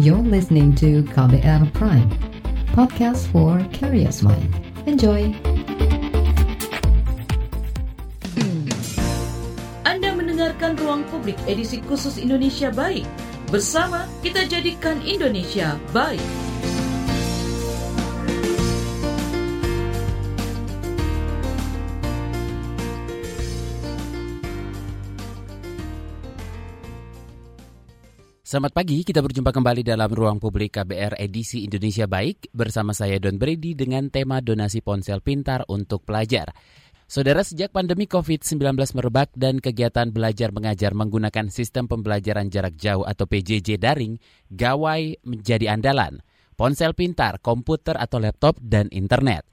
You're listening to KBR Prime, podcast for curious mind. Enjoy! Anda mendengarkan Ruang Publik edisi khusus Indonesia Baik. Bersama kita jadikan Indonesia baik. Selamat pagi, kita berjumpa kembali dalam Ruang Publik KBR edisi Indonesia Baik bersama saya Don Brady dengan tema donasi ponsel pintar untuk pelajar. Saudara, sejak pandemi COVID-19 merebak dan kegiatan belajar mengajar menggunakan sistem pembelajaran jarak jauh atau PJJ daring, gawai menjadi andalan. Ponsel pintar, komputer atau laptop, dan internet.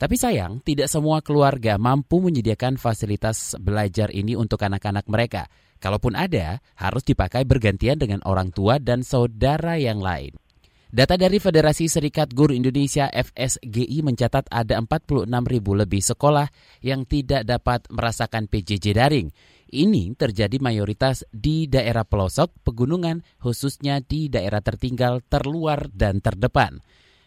Tapi sayang, tidak semua keluarga mampu menyediakan fasilitas belajar ini untuk anak-anak mereka. Kalaupun ada, harus dipakai bergantian dengan orang tua dan saudara yang lain. Data dari Federasi Serikat Guru Indonesia FSGI mencatat ada 46 ribu lebih sekolah yang tidak dapat merasakan PJJ daring. Ini terjadi mayoritas di daerah pelosok, pegunungan, khususnya di daerah tertinggal, terluar, dan terdepan.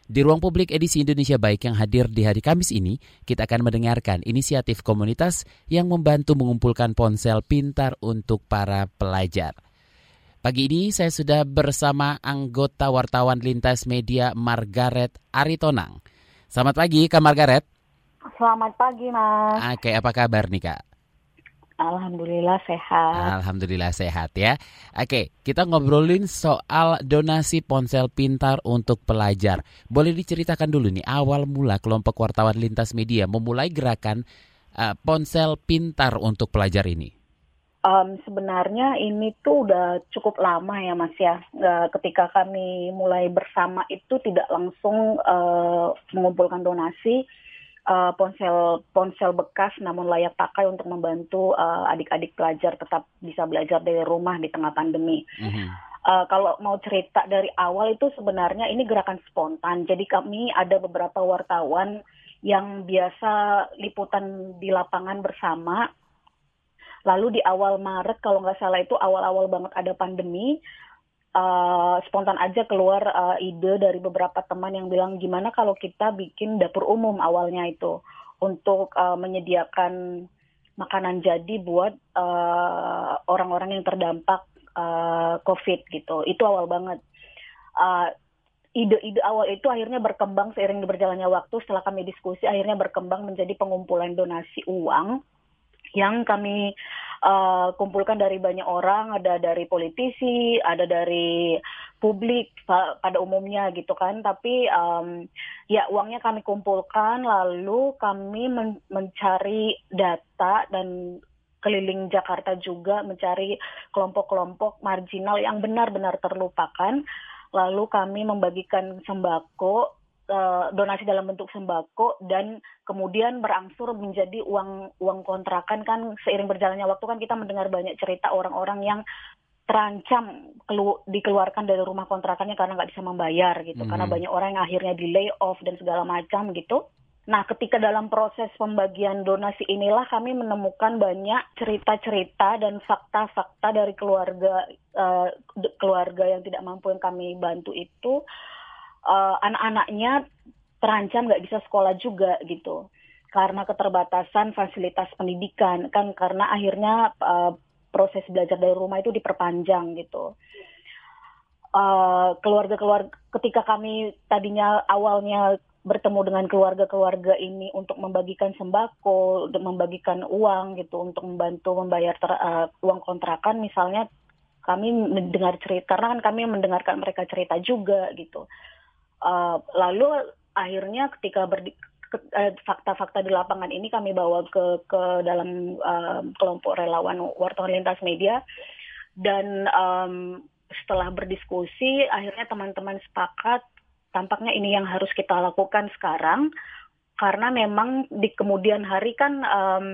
Di ruang publik edisi Indonesia Baik yang hadir di hari Kamis ini, kita akan mendengarkan inisiatif komunitas yang membantu mengumpulkan ponsel pintar untuk para pelajar. Pagi ini saya sudah bersama anggota wartawan lintas media Margaret Aritonang. Selamat pagi Kak Margaret. Selamat pagi Mas. Oke, apa kabar nih Kak? Alhamdulillah sehat. Alhamdulillah sehat ya. Oke, kita ngobrolin soal donasi ponsel pintar untuk pelajar. Boleh diceritakan dulu nih awal mula kelompok wartawan lintas media memulai gerakan uh, ponsel pintar untuk pelajar ini. Um, sebenarnya ini tuh udah cukup lama ya Mas ya. Uh, ketika kami mulai bersama itu tidak langsung uh, mengumpulkan donasi uh, ponsel ponsel bekas namun layak pakai untuk membantu uh, adik-adik pelajar tetap bisa belajar dari rumah di tengah pandemi. Mm-hmm. Uh, kalau mau cerita dari awal itu sebenarnya ini gerakan spontan. Jadi kami ada beberapa wartawan yang biasa liputan di lapangan bersama. Lalu di awal Maret kalau nggak salah itu awal-awal banget ada pandemi, uh, spontan aja keluar uh, ide dari beberapa teman yang bilang gimana kalau kita bikin dapur umum awalnya itu untuk uh, menyediakan makanan jadi buat orang-orang uh, yang terdampak uh, COVID gitu. Itu awal banget. Uh, ide-ide awal itu akhirnya berkembang seiring berjalannya waktu setelah kami diskusi akhirnya berkembang menjadi pengumpulan donasi uang yang kami uh, kumpulkan dari banyak orang, ada dari politisi, ada dari publik pada umumnya gitu kan. Tapi um, ya uangnya kami kumpulkan, lalu kami men mencari data dan keliling Jakarta juga mencari kelompok-kelompok marginal yang benar-benar terlupakan. Lalu kami membagikan sembako donasi dalam bentuk sembako dan kemudian berangsur menjadi uang uang kontrakan kan seiring berjalannya waktu kan kita mendengar banyak cerita orang-orang yang terancam kelu dikeluarkan dari rumah kontrakannya karena nggak bisa membayar gitu. -hmm. karena banyak orang yang akhirnya di layoff dan segala macam gitu. Nah, ketika dalam proses pembagian donasi inilah kami menemukan banyak cerita-cerita dan fakta-fakta dari keluarga uh, keluarga yang tidak mampu yang kami bantu itu uh, anak-anaknya terancam nggak bisa sekolah juga gitu. Karena keterbatasan fasilitas pendidikan. Kan karena akhirnya uh, proses belajar dari rumah itu diperpanjang gitu. Keluarga-keluarga uh, ketika kami tadinya awalnya bertemu dengan keluarga-keluarga ini untuk membagikan sembako, untuk membagikan uang gitu, untuk membantu membayar ter, uh, uang kontrakan misalnya kami mendengar cerita karena kan kami mendengarkan mereka cerita juga gitu. Uh, lalu akhirnya ketika berdi eh, fakta-fakta di lapangan ini kami bawa ke ke dalam uh, kelompok relawan wartawan lintas media. Dan um, setelah berdiskusi akhirnya teman-teman sepakat tampaknya ini yang harus kita lakukan sekarang. Karena memang di kemudian hari kan um,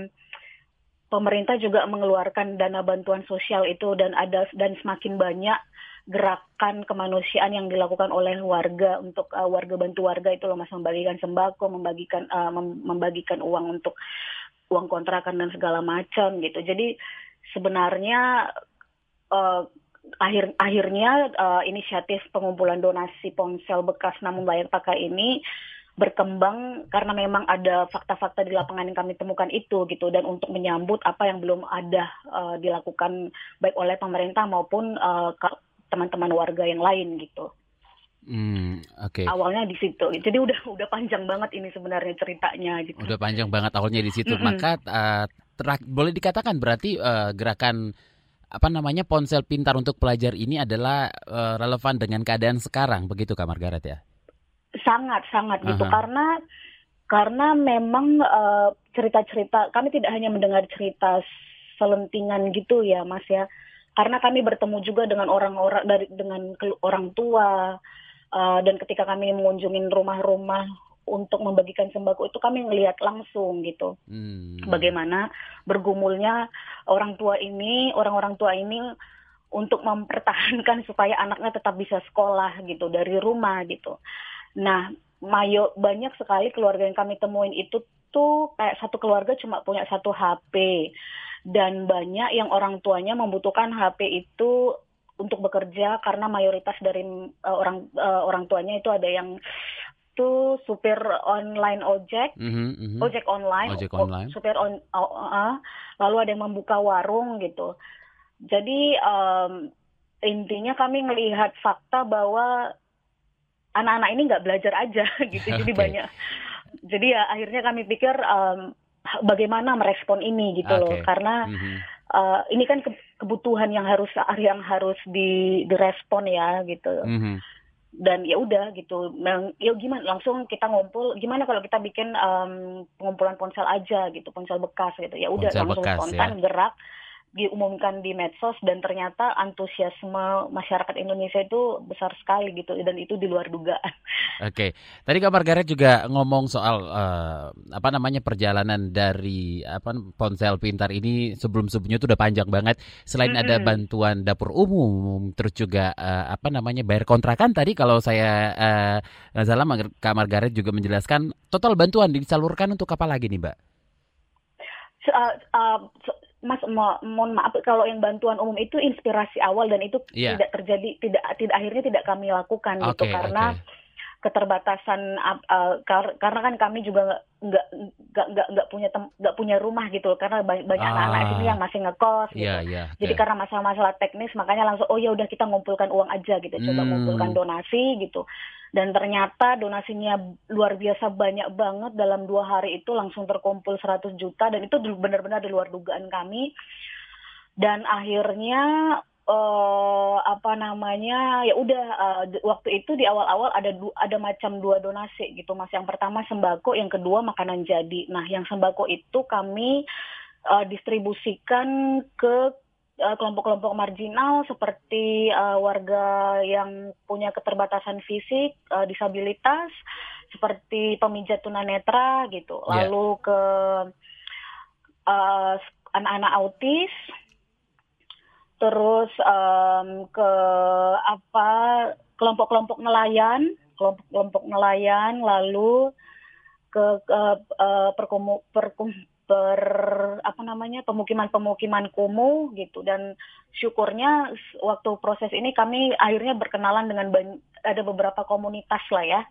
pemerintah juga mengeluarkan dana bantuan sosial itu dan ada dan semakin banyak gerakan kemanusiaan yang dilakukan oleh warga untuk uh, warga bantu warga itu loh mas membagikan sembako membagikan uh, mem membagikan uang untuk uang kontrakan dan segala macam gitu. Jadi sebenarnya uh, akhir akhirnya uh, inisiatif pengumpulan donasi ponsel bekas namun layak pakai ini berkembang karena memang ada fakta-fakta di lapangan yang kami temukan itu gitu. Dan untuk menyambut apa yang belum ada uh, dilakukan baik oleh pemerintah maupun uh, teman-teman warga yang lain gitu. Hmm, oke. Okay. Awalnya di situ. Jadi udah udah panjang banget ini sebenarnya ceritanya gitu. Udah panjang banget awalnya di situ. Mm -hmm. Maka uh, terak, boleh dikatakan berarti uh, gerakan apa namanya ponsel pintar untuk pelajar ini adalah uh, relevan dengan keadaan sekarang begitu Kak Margaret ya? sangat sangat gitu uh -huh. karena karena memang uh, cerita-cerita kami tidak hanya mendengar cerita selentingan gitu ya Mas ya karena kami bertemu juga dengan orang-orang dari dengan orang tua uh, dan ketika kami mengunjungi rumah-rumah untuk membagikan sembako itu kami melihat langsung gitu. Hmm. bagaimana bergumulnya orang tua ini orang-orang tua ini untuk mempertahankan supaya anaknya tetap bisa sekolah gitu dari rumah gitu. Nah, mayo banyak sekali keluarga yang kami temuin itu tuh kayak satu keluarga cuma punya satu HP dan banyak yang orang tuanya membutuhkan HP itu untuk bekerja karena mayoritas dari uh, orang uh, orang tuanya itu ada yang tuh supir online ojek, mm-hmm, mm-hmm. ojek online, ojek online, supir on, uh, uh, lalu ada yang membuka warung gitu. Jadi um, intinya kami melihat fakta bahwa anak-anak ini nggak belajar aja gitu jadi okay. banyak jadi ya akhirnya kami pikir um, bagaimana merespon ini gitu okay. loh karena mm-hmm. uh, ini kan ke kebutuhan yang harus yang harus di direspon ya gitu mm-hmm. dan ya udah gitu ya gimana langsung kita ngumpul gimana kalau kita bikin um, pengumpulan ponsel aja gitu ponsel bekas gitu ya udah langsung bekas, spontan ya. gerak diumumkan di medsos dan ternyata antusiasme masyarakat Indonesia itu besar sekali gitu dan itu di luar dugaan. Oke, tadi Kak Margaret juga ngomong soal uh, apa namanya perjalanan dari apa ponsel pintar ini sebelum-sebelumnya itu udah panjang banget. Selain mm -hmm. ada bantuan dapur umum, terus juga uh, apa namanya bayar kontrakan tadi kalau saya uh, salah Kak Margaret juga menjelaskan total bantuan disalurkan untuk apa lagi nih, Mbak? Uh, uh, Mas mo mohon maaf kalau yang bantuan umum itu inspirasi awal dan itu yeah. tidak terjadi tidak tidak akhirnya tidak kami lakukan okay, gitu karena okay. Keterbatasan uh, kar karena kan kami juga nggak nggak nggak nggak punya nggak punya rumah gitu karena banyak banyak ah. anak-anak sini yang masih ngekos gitu. Yeah, yeah, Jadi yeah. karena masalah-masalah teknis makanya langsung oh ya udah kita ngumpulkan uang aja gitu coba hmm. ngumpulkan donasi gitu dan ternyata donasinya luar biasa banyak banget dalam dua hari itu langsung terkumpul 100 juta dan itu benar-benar di luar dugaan kami dan akhirnya uh, apa namanya ya udah uh, waktu itu di awal-awal ada ada macam dua donasi gitu mas yang pertama sembako yang kedua makanan jadi nah yang sembako itu kami uh, distribusikan ke kelompok-kelompok marginal seperti uh, warga yang punya keterbatasan fisik, uh, disabilitas, seperti pemijat tunanetra gitu. Yeah. Lalu ke anak anak-anak autis, terus ke apa kelompok-kelompok nelayan, kelompok-kelompok nelayan, lalu ke, perkumu, perkum, ber apa namanya pemukiman-pemukiman kumuh gitu. Dan syukurnya waktu proses ini kami akhirnya berkenalan dengan ada beberapa komunitas lah ya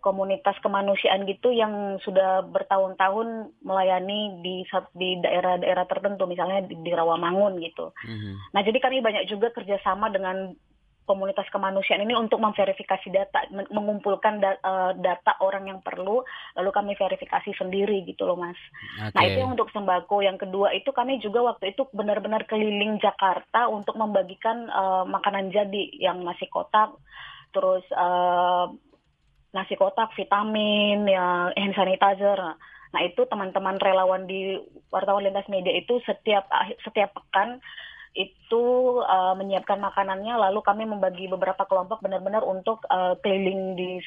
komunitas kemanusiaan gitu yang sudah bertahun-tahun melayani di di daerah-daerah tertentu misalnya di, di Rawamangun gitu. Mm-hmm. Nah jadi kami banyak juga kerjasama dengan komunitas kemanusiaan ini untuk memverifikasi data, mengumpulkan da, uh, data orang yang perlu, lalu kami verifikasi sendiri gitu loh mas. Okay. Nah itu yang untuk sembako. Yang kedua itu kami juga waktu itu benar-benar keliling Jakarta untuk membagikan uh, makanan jadi yang nasi kotak, terus uh, nasi kotak, vitamin, ya hand sanitizer. Nah itu teman-teman relawan di wartawan lintas media itu setiap setiap pekan itu uh, menyiapkan makanannya lalu kami membagi beberapa kelompok benar-benar untuk uh, keliling di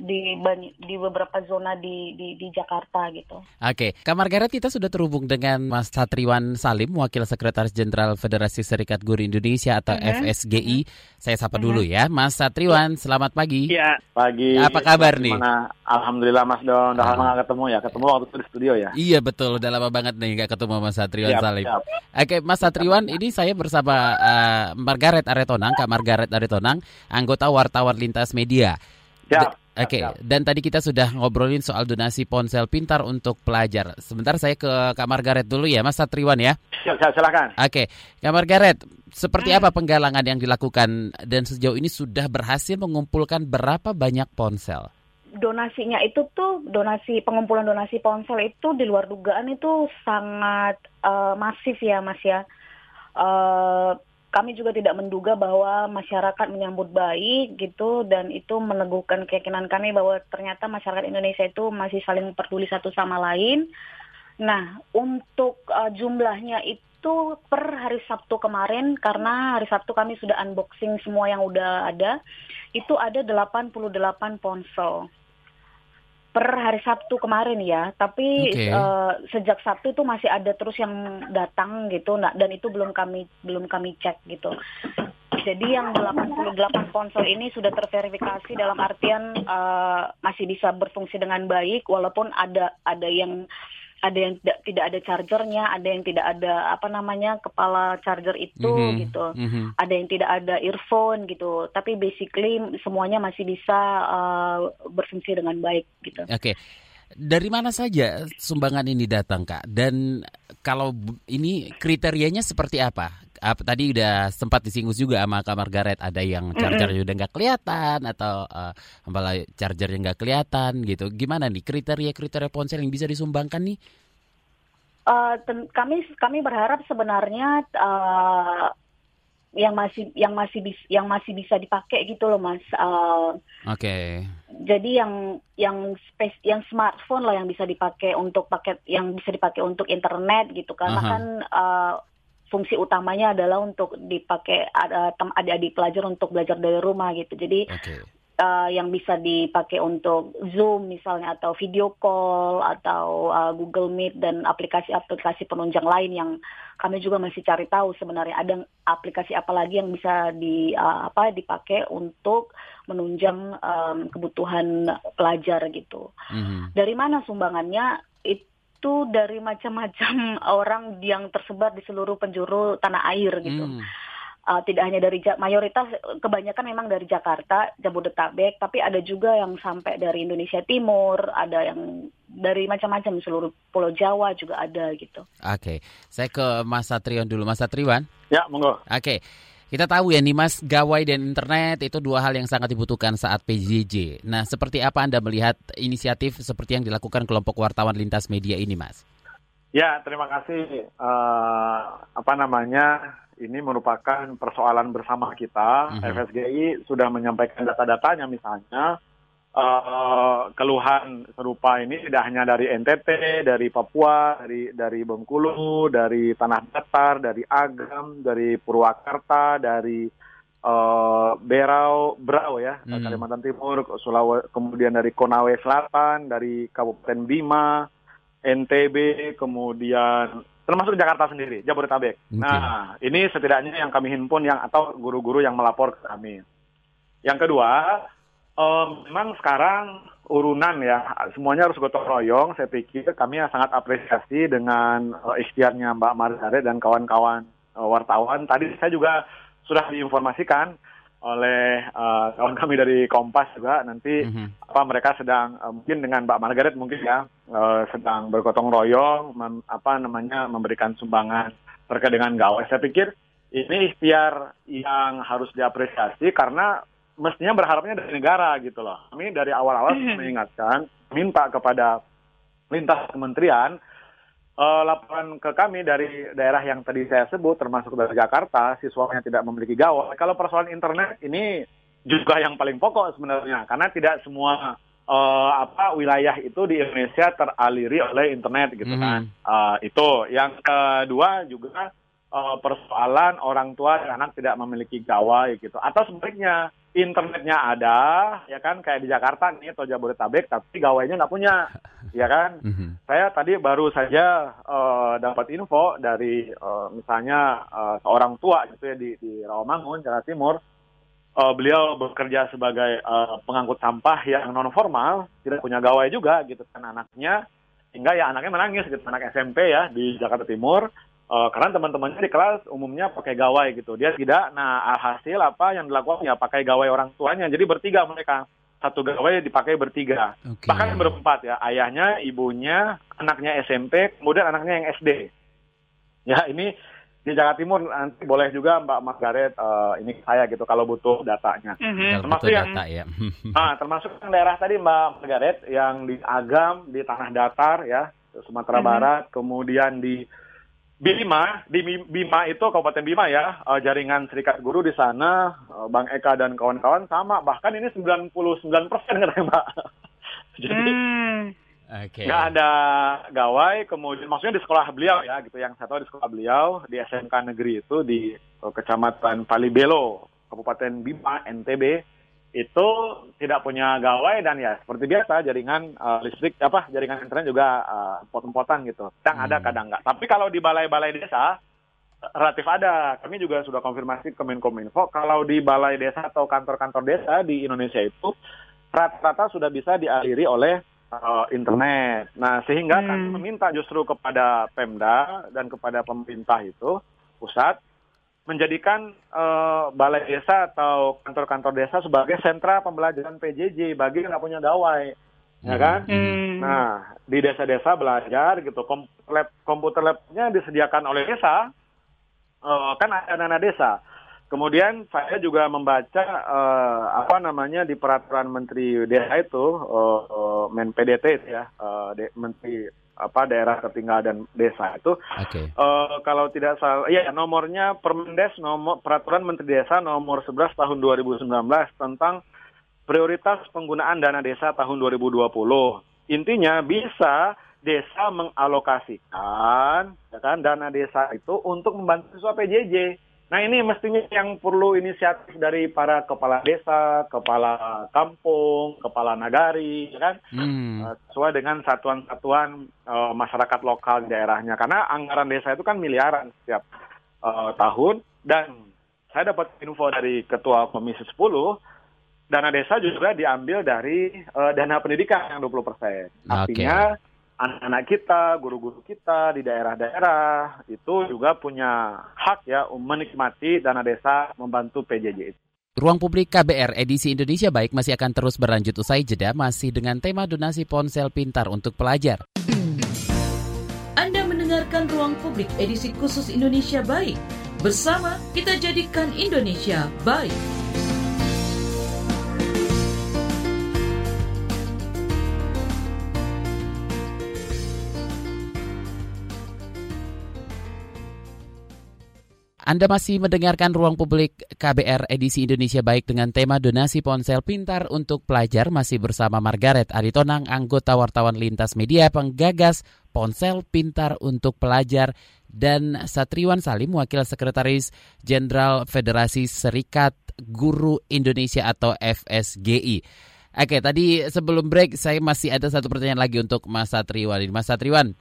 di di beberapa zona di di, di Jakarta gitu. Oke, Kak Margaret kita sudah terhubung dengan Mas Satriwan Salim, Wakil Sekretaris Jenderal Federasi Serikat Guru Indonesia atau -huh. FSGI. -huh. Saya sapa. -huh. dulu ya, Mas Satriwan. Selamat pagi. Iya, pagi. Apa kabar nih? Alhamdulillah Mas Don, udah lama gak ketemu ya. Ketemu waktu itu di studio ya. Iya betul, udah lama banget nih gak ketemu Mas Satriwan siap, Salim. Siap. Oke, Mas Satriwan, ini saya saya bersama uh, Margaret Aretonang, Kak Margaret Aretonang, anggota wartawan lintas media. Siap. Oke, okay. dan tadi kita sudah ngobrolin soal donasi ponsel pintar untuk pelajar. Sebentar saya ke Kak Margaret dulu ya, Mas Satriwan ya. Siap, silakan. Oke, okay. Kak Margaret, seperti apa penggalangan yang dilakukan dan sejauh ini sudah berhasil mengumpulkan berapa banyak ponsel? Donasinya itu tuh donasi pengumpulan donasi ponsel itu di luar dugaan itu sangat uh, masif ya, Mas ya. Uh, kami juga tidak menduga bahwa masyarakat menyambut baik gitu dan itu meneguhkan keyakinan kami bahwa ternyata masyarakat Indonesia itu masih saling peduli satu sama lain. Nah, untuk uh, jumlahnya itu per hari Sabtu kemarin karena hari Sabtu kami sudah unboxing semua yang udah ada, itu ada 88 ponsel per hari Sabtu kemarin ya, tapi okay. uh, eh, sejak Sabtu itu masih ada terus yang datang gitu, nah, dan itu belum kami belum kami cek gitu. Jadi yang 88 ponsel ini sudah terverifikasi dalam artian uh, masih bisa berfungsi dengan baik, walaupun ada ada yang ada yang tidak tidak ada chargernya, ada yang tidak ada apa namanya kepala charger itu mm -hmm. gitu, mm -hmm. ada yang tidak ada earphone gitu. Tapi basically semuanya masih bisa uh, berfungsi dengan baik gitu. Oke. Okay. Dari mana saja sumbangan ini datang kak? Dan kalau ini kriterianya seperti apa? Apa tadi udah sempat disinggung juga sama Kak Margaret ada yang charger mm -hmm. udah nggak kelihatan atau uh, charger yang nggak kelihatan gitu. Gimana nih kriteria-kriteria ponsel yang bisa disumbangkan nih? Uh, kami kami berharap sebenarnya uh, yang masih yang masih bis, yang masih bisa dipakai gitu loh mas. Uh, Oke. Okay. Jadi yang yang space yang smartphone lah yang bisa dipakai untuk paket yang bisa dipakai untuk internet gitu karena uh -huh. kan uh, fungsi utamanya adalah untuk dipakai ada adik-adik pelajar untuk belajar dari rumah gitu. Jadi okay. uh, yang bisa dipakai untuk Zoom misalnya atau video call atau uh, Google Meet dan aplikasi-aplikasi penunjang lain yang kami juga masih cari tahu sebenarnya ada aplikasi apa lagi yang bisa di uh, apa dipakai untuk menunjang um, kebutuhan pelajar gitu. Mm -hmm. Dari mana sumbangannya? It, itu dari macam-macam orang yang tersebar di seluruh penjuru tanah air gitu. Hmm. Uh, tidak hanya dari mayoritas kebanyakan memang dari Jakarta, Jabodetabek, tapi ada juga yang sampai dari Indonesia Timur, ada yang dari macam-macam seluruh Pulau Jawa juga ada gitu. Oke, okay. saya ke Mas Satriwan dulu, Mas Satriwan. Ya, monggo. Oke. Okay. Kita tahu ya nih Mas, gawai dan internet itu dua hal yang sangat dibutuhkan saat PJJ. Nah, seperti apa Anda melihat inisiatif seperti yang dilakukan kelompok wartawan lintas media ini, Mas? Ya, terima kasih. Uh, apa namanya? Ini merupakan persoalan bersama kita. Mhm. -huh. FSGI sudah menyampaikan data-datanya misalnya uh, keluhan serupa ini tidak hanya dari NTT, dari Papua, dari dari Bengkulu, dari Tanah Datar, dari Agam, dari Purwakarta, dari uh, Berau, Brau ya, hmm. Kalimantan Timur, Sulawesi, kemudian dari Konawe Selatan, dari Kabupaten Bima, NTB, kemudian termasuk Jakarta sendiri, Jabodetabek. Okay. Nah, ini setidaknya yang kami himpun yang atau guru-guru yang melapor ke kami. Yang kedua, Um, memang sekarang urunan ya semuanya harus gotong royong. Saya pikir kami sangat apresiasi dengan uh, ikhtiarnya Mbak Margaret dan kawan-kawan uh, wartawan. Tadi saya juga sudah diinformasikan oleh uh, kawan kami dari Kompas juga nanti mm-hmm. apa mereka sedang uh, mungkin dengan Mbak Margaret mungkin ya uh, sedang bergotong royong mem, apa namanya memberikan sumbangan terkait dengan gawai. Saya pikir ini ikhtiar yang harus diapresiasi karena mestinya berharapnya dari negara gitu loh. Kami dari awal-awal mm-hmm. mengingatkan, minta kepada lintas kementerian uh, laporan ke kami dari daerah yang tadi saya sebut, termasuk dari Jakarta, siswanya tidak memiliki gawai. Kalau persoalan internet ini juga yang paling pokok sebenarnya, karena tidak semua uh, apa wilayah itu di Indonesia teraliri oleh internet gitu mm-hmm. kan. Uh, itu yang kedua juga uh, persoalan orang tua dan anak tidak memiliki gawai gitu, atau sebaliknya internetnya ada, ya kan kayak di Jakarta nih atau Jabodetabek, tapi gawainya nggak punya, ya kan? Mm-hmm. Saya tadi baru saja uh, dapat info dari uh, misalnya uh, seorang tua gitu ya di, di Rawamangun, Jawa Timur, uh, beliau bekerja sebagai uh, pengangkut sampah yang non formal, tidak punya gawai juga gitu kan anaknya, hingga ya anaknya menangis gitu anak SMP ya di Jakarta Timur Uh, karena teman-temannya di kelas umumnya pakai gawai gitu. Dia tidak. Nah, alhasil apa yang dilakukan ya pakai gawai orang tuanya. Jadi bertiga mereka. Satu gawai dipakai bertiga. Oke. Bahkan berempat ya. Ayahnya, ibunya, anaknya SMP, kemudian anaknya yang SD. Ya, ini di Jawa Timur nanti boleh juga Mbak Margaret uh, ini saya gitu kalau butuh datanya. Kalau Termasuk betul yang- data ya. Ah, termasuk yang daerah tadi Mbak Margaret yang di Agam, di Tanah Datar ya, Sumatera Barat, kemudian di Bima, di Bima itu Kabupaten Bima ya, eh, jaringan serikat guru di sana, eh, Bang Eka dan kawan-kawan sama, bahkan ini 99% katanya Mbak. Jadi Oke. nggak ada gawai, kemudian maksudnya di sekolah beliau ya gitu, yang saya tahu di sekolah beliau di SMK negeri itu di eh, Kecamatan Palibelo, Kabupaten Bima, NTB itu tidak punya gawai dan ya seperti biasa jaringan eh, listrik apa jaringan internet juga eh, empot-empotan gitu. Kadang ada Hmm. kadang nggak. Tapi kalau di balai-balai desa relatif ada. Kami juga sudah konfirmasi ke Menkominfo kalau di balai desa atau kantor-kantor desa di Indonesia itu rata-rata sudah bisa dialiri oleh eh, internet. Nah, sehingga kami meminta justru kepada Pemda dan kepada pemerintah itu pusat menjadikan eh, balai desa atau kantor-kantor desa sebagai sentra pembelajaran PJJ bagi yang nggak punya gawai, ya kan? Nah, di desa-desa belajar gitu, komputer lab, komputer labnya disediakan oleh desa, eh, kan ada dana desa. Kemudian saya juga membaca eh, apa namanya di peraturan Menteri Desa itu, eh, eh, Men PDT ya, eh, de- Menteri apa daerah tertinggal dan desa itu Oke. Eh, kalau tidak salah, ya nomornya Permendes nomor peraturan Menteri Desa nomor 11 tahun 2019 tentang prioritas penggunaan dana desa tahun 2020. Intinya bisa desa mengalokasikan ya kan dana desa itu untuk membantu siswa PJJ. Nah ini mestinya yang perlu inisiatif dari para kepala desa, kepala kampung, kepala nagari, ya kan? Hmm. Eh, sesuai dengan satuan-satuan eh, masyarakat lokal di daerahnya karena anggaran desa itu kan miliaran setiap eh, tahun dan saya dapat info dari ketua komisi 10 dana desa juga diambil dari eh, dana pendidikan yang 20%. Artinya anak-anak kita, guru-guru kita di daerah-daerah itu juga punya hak ya um, menikmati dana desa membantu PJJ itu. Ruang Publik KBR edisi Indonesia Baik masih akan terus berlanjut usai jeda masih dengan tema donasi ponsel pintar untuk pelajar. Anda mendengarkan Ruang Publik edisi khusus Indonesia Baik. Bersama kita jadikan Indonesia baik. Anda masih mendengarkan Ruang Publik KBR edisi Indonesia Baik dengan tema donasi ponsel pintar untuk pelajar masih bersama Margaret Aritonang, anggota wartawan lintas media penggagas ponsel pintar untuk pelajar dan Satriwan Salim, wakil sekretaris Jenderal Federasi Serikat Guru Indonesia atau FSGI. Oke, tadi sebelum break saya masih ada satu pertanyaan lagi untuk Mas Satriwan. Mas Satriwan,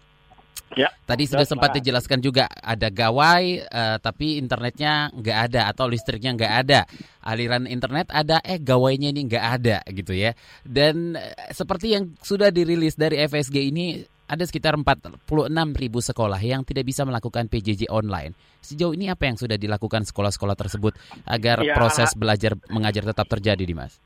Ya. Tadi sudah sempat dijelaskan juga ada gawai eh, tapi internetnya nggak ada atau listriknya nggak ada. Aliran internet ada eh gawainya ini nggak ada gitu ya. Dan eh, seperti yang sudah dirilis dari FSG ini ada sekitar 46 ribu sekolah yang tidak bisa melakukan PJJ online. Sejauh ini apa yang sudah dilakukan sekolah-sekolah tersebut agar Ya. proses belajar mengajar tetap terjadi, Dimas?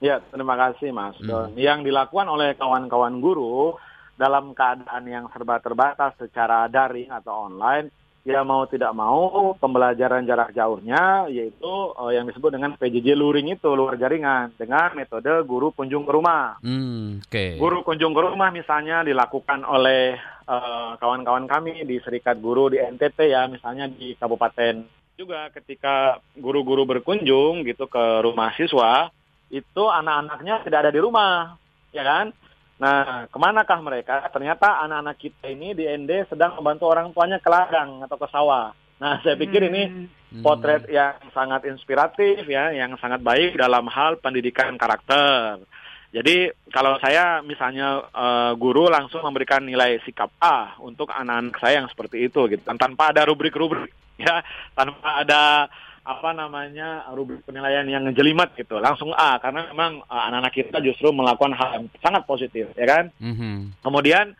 Ya, terima kasih Mas Hmm. Yang dilakukan oleh kawan-kawan guru dalam keadaan yang serba terbatas secara daring atau online, ya mau tidak mau pembelajaran jarak jauhnya yaitu eh, yang disebut dengan PJJ luring itu luar jaringan dengan metode guru kunjung ke rumah. Hmm, oke. Guru kunjung ke rumah misalnya dilakukan oleh eh, kawan-kawan kami di Serikat Guru di NTT ya, misalnya di kabupaten juga ketika guru-guru berkunjung gitu ke rumah siswa, itu anak-anaknya tidak ada di rumah, ya kan? Nah, ke manakah mereka? Ternyata anak-anak kita ini di ND sedang membantu orang tuanya ke ladang atau ke sawah. Nah, saya pikir ini Hmm. potret yang sangat inspiratif ya, yang sangat baik dalam hal pendidikan karakter. Jadi kalau saya misalnya eh, guru langsung memberikan nilai sikap A untuk anak-anak saya yang seperti itu gitu, Dan tanpa ada rubrik-rubrik ya, tanpa ada apa namanya rubrik penilaian yang ngejelimet gitu, langsung A karena memang eh, anak-anak kita justru melakukan hal yang sangat positif ya kan. Mhm. Kemudian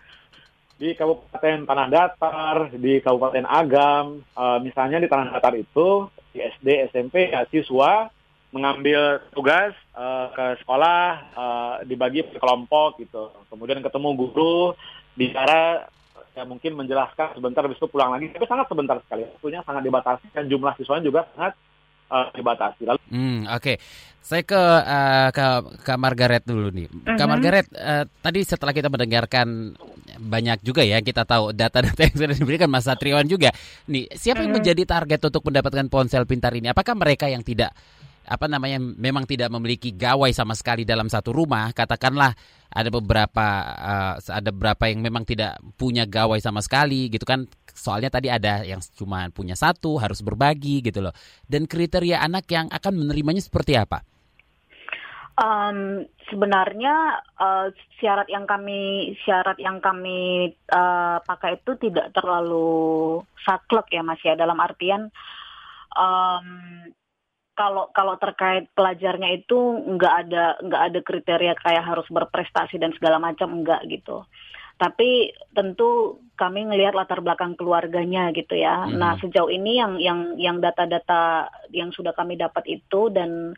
di Kabupaten Tanah Datar, di Kabupaten Agam, uh, misalnya di Tanah Datar itu di SD, SMP ya siswa mengambil tugas uh, ke sekolah uh, dibagi per kelompok gitu. Kemudian ketemu guru bicara ya mungkin menjelaskan sebentar habis itu pulang lagi. Tapi sangat sebentar sekali. Waktunya sangat dibatasi dan jumlah siswanya juga sangat uh, dibatasi. Lalu Hmm, oke. Okay. Saya ke uh, ke ke Margaret dulu nih. Uh-huh. Kak mhm. Margaret, uh, tadi setelah kita mendengarkan banyak juga ya kita tahu data-data yang sudah diberikan Mas Satriwan juga. Nih, siapa yang mhm. menjadi target untuk mendapatkan ponsel pintar ini? Apakah mereka yang tidak apa namanya memang tidak memiliki gawai sama sekali dalam satu rumah katakanlah ada beberapa uh, ada beberapa yang memang tidak punya gawai sama sekali gitu kan. Soalnya tadi ada yang cuma punya satu harus berbagi gitu loh. Dan kriteria anak yang akan menerimanya seperti apa? Um, sebenarnya uh, syarat yang kami syarat yang kami uh, pakai itu tidak terlalu saklek ya Mas ya. Dalam artian um, kalau kalau terkait pelajarnya itu nggak ada nggak ada kriteria kayak harus berprestasi dan segala macam enggak gitu. Tapi tentu kami ngelihat latar belakang keluarganya gitu ya. Hmm. Nah sejauh ini yang yang yang data-data yang sudah kami dapat itu dan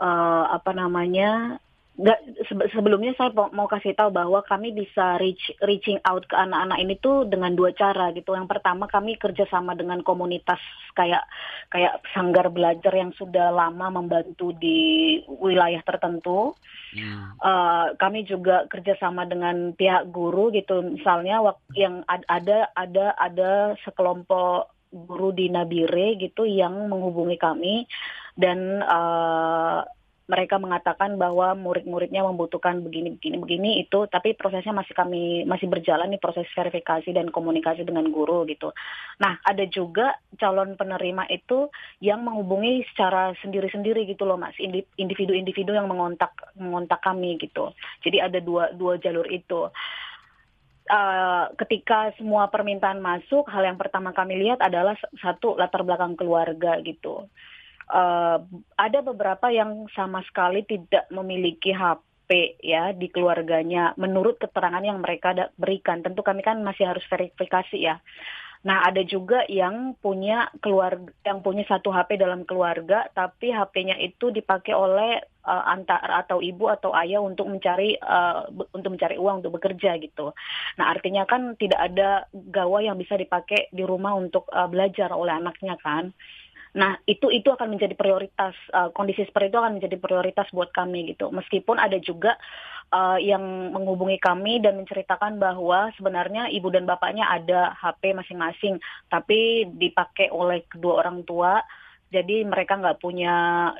uh, apa namanya Nggak, sebelumnya saya mau kasih tahu bahwa kami bisa reach reaching out ke anak-anak ini tuh dengan dua cara gitu. Yang pertama kami kerjasama dengan komunitas kayak kayak sanggar belajar yang sudah lama membantu di wilayah tertentu. Hmm. Uh, kami juga kerjasama dengan pihak guru gitu. Misalnya yang ada ada ada sekelompok guru di Nabire gitu yang menghubungi kami dan uh, mereka mengatakan bahwa murid-muridnya membutuhkan begini begini begini itu tapi prosesnya masih kami masih berjalan nih proses verifikasi dan komunikasi dengan guru gitu. Nah, ada juga calon penerima itu yang menghubungi secara sendiri-sendiri gitu loh Mas, individu-individu yang mengontak mengontak kami gitu. Jadi ada dua dua jalur itu. Uh, ketika semua permintaan masuk, hal yang pertama kami lihat adalah satu latar belakang keluarga gitu uh, ada beberapa yang sama sekali tidak memiliki HP ya di keluarganya menurut keterangan yang mereka berikan. Tentu kami kan masih harus verifikasi ya. Nah, ada juga yang punya keluarga yang punya satu HP dalam keluarga tapi HP-nya itu dipakai oleh uh, antar atau ibu atau ayah untuk mencari uh, untuk mencari uang untuk bekerja gitu. Nah, artinya kan tidak ada gawai yang bisa dipakai di rumah untuk uh, belajar oleh anaknya kan. Nah, itu itu akan menjadi prioritas uh, kondisi seperti itu akan menjadi prioritas buat kami gitu. Meskipun ada juga uh, yang menghubungi kami dan menceritakan bahwa sebenarnya ibu dan bapaknya ada HP masing-masing, tapi dipakai oleh kedua orang tua jadi mereka nggak punya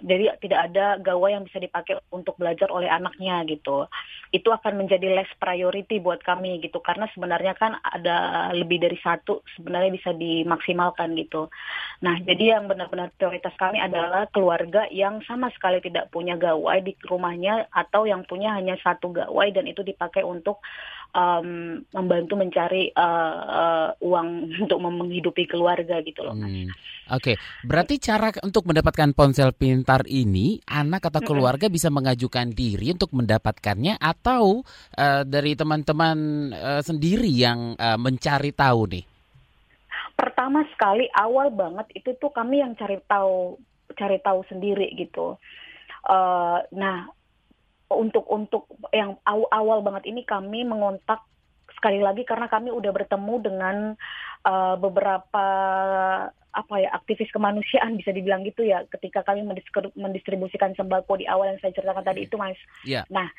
jadi tidak ada gawai yang bisa dipakai untuk belajar oleh anaknya gitu. Itu akan menjadi less priority buat kami gitu. Karena sebenarnya kan ada lebih dari satu sebenarnya bisa dimaksimalkan gitu. Nah jadi yang benar-benar prioritas kami adalah keluarga yang sama sekali tidak punya gawai di rumahnya atau yang punya hanya satu gawai dan itu dipakai untuk um, membantu mencari uh, uh, uang untuk menghidupi keluarga gitu loh mas. Hmm. Oke, okay. berarti cara untuk mendapatkan ponsel pintar ini anak atau keluarga bisa mengajukan diri untuk mendapatkannya atau uh, dari teman-teman uh, sendiri yang uh, mencari tahu nih? Pertama sekali awal banget itu tuh kami yang cari tahu cari tahu sendiri gitu. Uh, nah untuk untuk yang awal, awal banget ini kami mengontak sekali lagi karena kami udah bertemu dengan uh, beberapa apa ya aktivis kemanusiaan bisa dibilang gitu ya ketika kami mendistribusikan sembako di awal yang saya ceritakan tadi itu mas. Yeah. Nah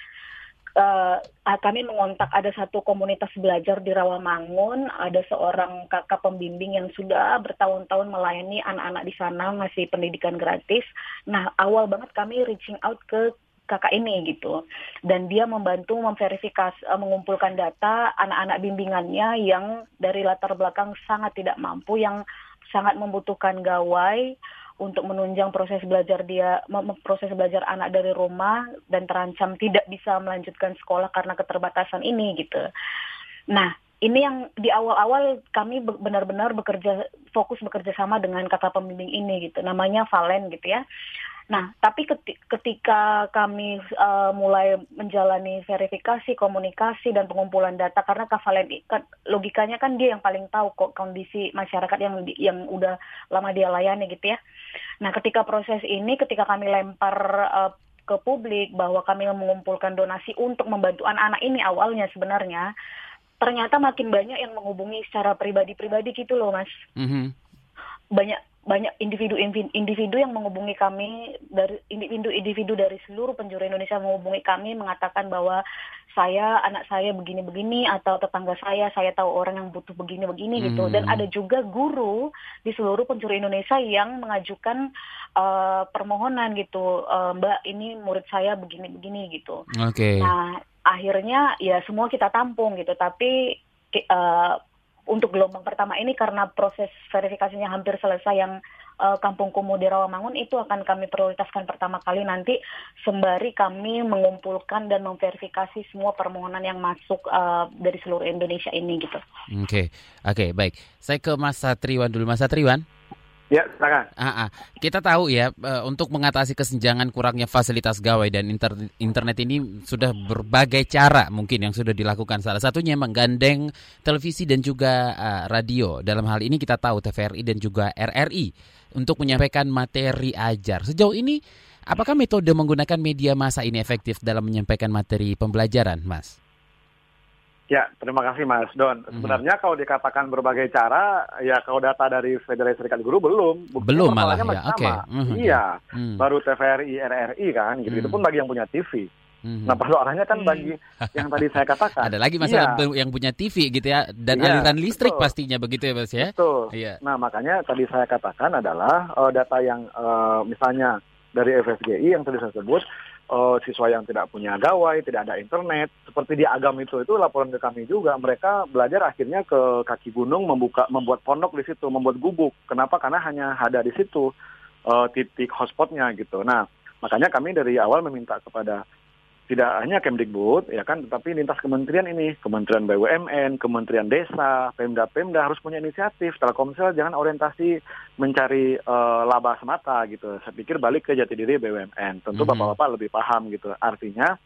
uh, kami mengontak ada satu komunitas belajar di Rawamangun, ada seorang kakak pembimbing yang sudah bertahun-tahun melayani anak-anak di sana masih pendidikan gratis. Nah awal banget kami reaching out ke kakak ini gitu dan dia membantu memverifikasi uh, mengumpulkan data anak-anak bimbingannya yang dari latar belakang sangat tidak mampu yang sangat membutuhkan gawai untuk menunjang proses belajar dia proses belajar anak dari rumah dan terancam tidak bisa melanjutkan sekolah karena keterbatasan ini gitu. Nah, ini yang di awal-awal kami benar-benar bekerja fokus bekerja sama dengan kakak pembimbing ini gitu. Namanya Valen gitu ya Nah, tapi ketika kami uh, mulai menjalani verifikasi, komunikasi dan pengumpulan data karena Kavalen kan, logikanya kan dia yang paling tahu kok kondisi masyarakat yang yang udah lama dia layani gitu ya. Nah, ketika proses ini ketika kami lempar uh, ke publik bahwa kami mengumpulkan donasi untuk membantu anak-anak ini awalnya sebenarnya ternyata makin banyak yang menghubungi secara pribadi-pribadi gitu loh, Mas. Mm -hmm. Banyak banyak individu-individu yang menghubungi kami dari individu-individu dari seluruh penjuru Indonesia menghubungi kami mengatakan bahwa saya anak saya begini-begini atau tetangga saya saya tahu orang yang butuh begini-begini hmm. gitu dan ada juga guru di seluruh penjuru Indonesia yang mengajukan uh, permohonan gitu uh, Mbak ini murid saya begini-begini gitu. Oke. Okay. Nah akhirnya ya semua kita tampung gitu tapi uh, untuk gelombang pertama ini karena proses verifikasinya hampir selesai yang uh, Kampung Kumuh di Rawamangun itu akan kami prioritaskan pertama kali nanti sembari kami mengumpulkan dan memverifikasi semua permohonan yang masuk uh, dari seluruh Indonesia ini gitu. Oke, okay. oke okay, baik. Saya ke Mas Satriwan dulu, Mas Satriwan. Ya, silakan. Ah, ah. Kita tahu ya, uh, untuk mengatasi kesenjangan kurangnya fasilitas gawai dan inter internet ini sudah berbagai cara mungkin yang sudah dilakukan. Salah satunya menggandeng televisi dan juga uh, radio. Dalam hal ini kita tahu TVRI dan juga RRI untuk menyampaikan materi ajar. Sejauh ini, apakah metode menggunakan media massa ini efektif dalam menyampaikan materi pembelajaran, Mas? Ya, terima kasih Mas Don. Mhm. Sebenarnya mm-hmm. kalau dikatakan berbagai cara, ya kalau data dari Federasi Serikat Guru belum. Buktinya belum malah ya, oke. Okay. Mm-hmm. Iya, mm. baru TVRI, RRI kan, gitu. Mm. Itu pun bagi yang punya TV. Mm-hmm. Nah persoalannya kan bagi yang tadi saya katakan. Ada lagi masalah iya. yang punya TV gitu ya, dan iya, aliran listrik betul. pastinya begitu ya Mas ya. Betul. Iya. Nah makanya tadi saya katakan adalah uh, data yang uh, misalnya dari FSGI yang tadi saya sebut uh, siswa yang tidak punya gawai, tidak ada internet, seperti di Agam itu itu laporan ke kami juga mereka belajar akhirnya ke kaki gunung membuka membuat pondok di situ, membuat gubuk. Kenapa? Karena hanya ada di situ uh, titik hotspotnya gitu. Nah makanya kami dari awal meminta kepada tidak hanya Kemdikbud ya kan tetapi lintas kementerian ini Kementerian BUMN, Kementerian Desa, Pemda-Pemda harus punya inisiatif Telkomsel jangan orientasi mencari uh, laba semata gitu. Saya pikir balik ke jati diri BUMN. Tentu mm -hmm. Bapak-bapak lebih paham gitu. Artinya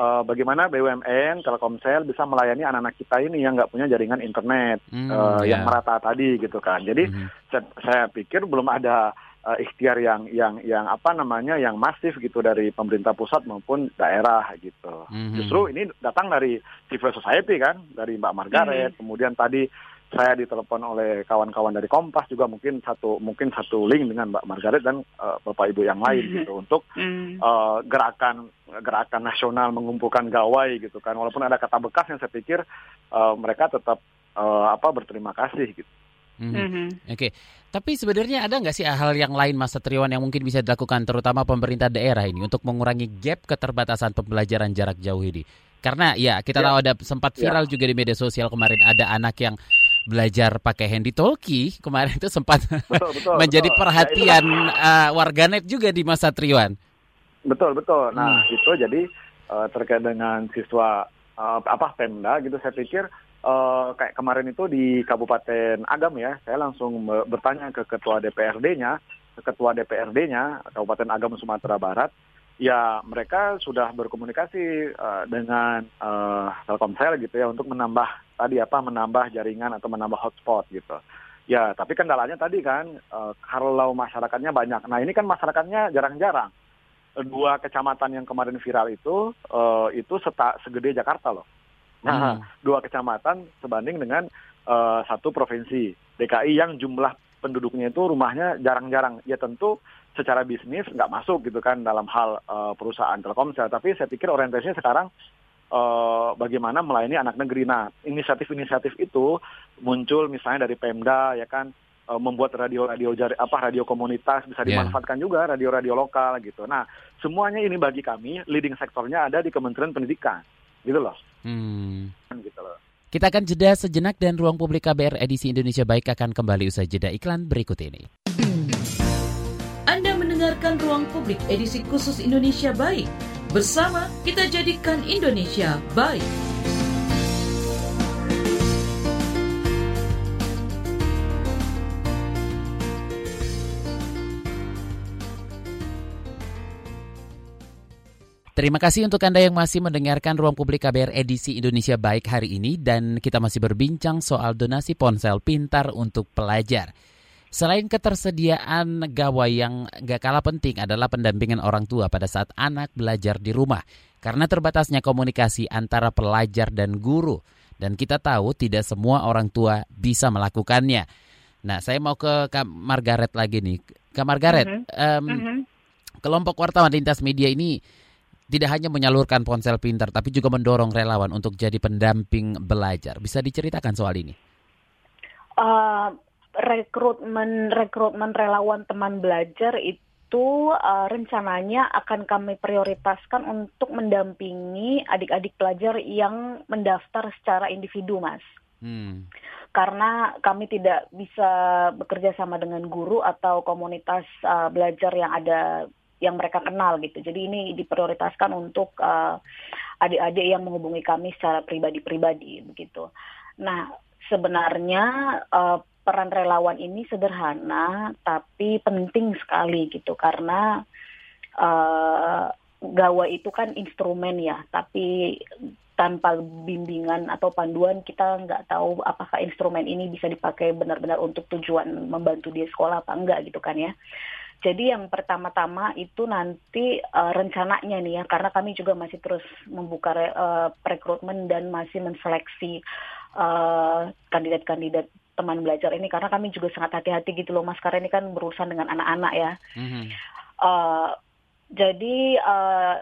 uh, bagaimana BUMN, Telkomsel bisa melayani anak-anak kita ini yang nggak punya jaringan internet mm, uh, yeah. yang merata tadi gitu kan. Jadi mm -hmm. saya, saya pikir belum ada uh, ikhtiar yang yang yang apa namanya yang masif gitu dari pemerintah pusat maupun daerah gitu. Mm-hmm. Justru ini datang dari civil society kan, dari Mbak Margaret, mm-hmm. kemudian tadi saya ditelepon oleh kawan-kawan dari Kompas juga mungkin satu mungkin satu link dengan Mbak Margaret dan uh, Bapak Ibu yang lain mm-hmm. gitu untuk mm-hmm. uh, gerakan gerakan nasional mengumpulkan gawai gitu kan walaupun ada kata bekas yang saya pikir uh, mereka tetap uh, apa berterima kasih gitu. Mm -hmm. Oke, okay. tapi sebenarnya ada nggak sih hal yang lain Mas Satriwan yang mungkin bisa dilakukan terutama pemerintah daerah ini untuk mengurangi gap keterbatasan pembelajaran jarak jauh ini? Karena ya kita ya. tahu ada sempat ya. viral ya. juga di media sosial kemarin ada anak yang belajar pakai handy talkie kemarin itu sempat betul, betul, menjadi betul. perhatian ya, uh, warganet juga di Mas Satriwan. Betul betul. Nah hmm. itu jadi uh, terkait dengan siswa uh, apa Pemda gitu saya pikir uh, kayak kemarin itu di Kabupaten Agam ya, saya langsung bertanya ke ketua DPRD-nya, ke ketua DPRD-nya Kabupaten Agam Sumatera Barat, ya mereka sudah berkomunikasi uh, dengan uh, Telkomsel gitu ya untuk menambah tadi apa menambah jaringan atau menambah hotspot gitu. Ya, tapi kendalanya tadi kan uh, kalau masyarakatnya banyak. Nah, ini kan masyarakatnya jarang-jarang. Dua kecamatan yang kemarin viral itu uh, itu seta, segede Jakarta loh. Nah, hmm. dua kecamatan sebanding dengan uh, satu provinsi DKI yang jumlah penduduknya itu rumahnya jarang-jarang. Ya tentu secara bisnis nggak masuk gitu kan dalam hal uh, perusahaan Telkomsel. Tapi saya pikir orientasinya sekarang uh, bagaimana melayani anak negeri. Nah, inisiatif-inisiatif itu muncul misalnya dari Pemda ya kan membuat radio-radio jari apa radio komunitas bisa ya. dimanfaatkan yeah. juga radio-radio lokal gitu. Nah, semuanya ini bagi kami leading sektornya ada di Kementerian Pendidikan. Gitu loh. Hmm. Gitu loh. Kita akan jeda sejenak dan ruang publik KBR edisi Indonesia Baik akan kembali usai jeda iklan berikut ini. Anda mendengarkan ruang publik edisi khusus Indonesia Baik. Bersama kita jadikan Indonesia baik. Terima kasih untuk Anda yang masih mendengarkan Ruang Publik KBR edisi Indonesia Baik hari ini dan kita masih berbincang soal donasi ponsel pintar untuk pelajar. Selain ketersediaan gawai yang gak kalah penting adalah pendampingan orang tua pada saat anak belajar di rumah. Karena terbatasnya komunikasi antara pelajar dan guru. Dan kita tahu tidak semua orang tua bisa melakukannya. Nah, saya mau ke Kak Margaret lagi nih. Kak Margaret, -hmm. um, mm -hmm. kelompok wartawan lintas media ini tidak hanya menyalurkan ponsel pintar, tapi juga mendorong relawan untuk jadi pendamping belajar. Bisa diceritakan soal ini? Uh, rekrutmen rekrutmen relawan teman belajar itu uh, rencananya akan kami prioritaskan untuk mendampingi adik-adik pelajar yang mendaftar secara individu, mas. Hmm. Karena kami tidak bisa bekerja sama dengan guru atau komunitas uh, belajar yang ada yang mereka kenal gitu. Jadi ini diprioritaskan untuk uh, adik-adik yang menghubungi kami secara pribadi-pribadi begitu. Nah, sebenarnya uh, peran relawan ini sederhana tapi penting sekali gitu karena uh, gawa itu kan instrumen ya, tapi tanpa bimbingan atau panduan kita nggak tahu apakah instrumen ini bisa dipakai benar-benar untuk tujuan membantu dia sekolah apa enggak gitu kan ya. Jadi yang pertama-tama itu nanti uh, rencananya nih ya, karena kami juga masih terus membuka re, uh, rekrutmen dan masih menseleksi eh, kandidat-kandidat teman belajar ini, karena kami juga sangat hati-hati gitu loh, mas, karena ini kan berurusan dengan anak-anak ya. Mm-hmm. Uh, jadi uh,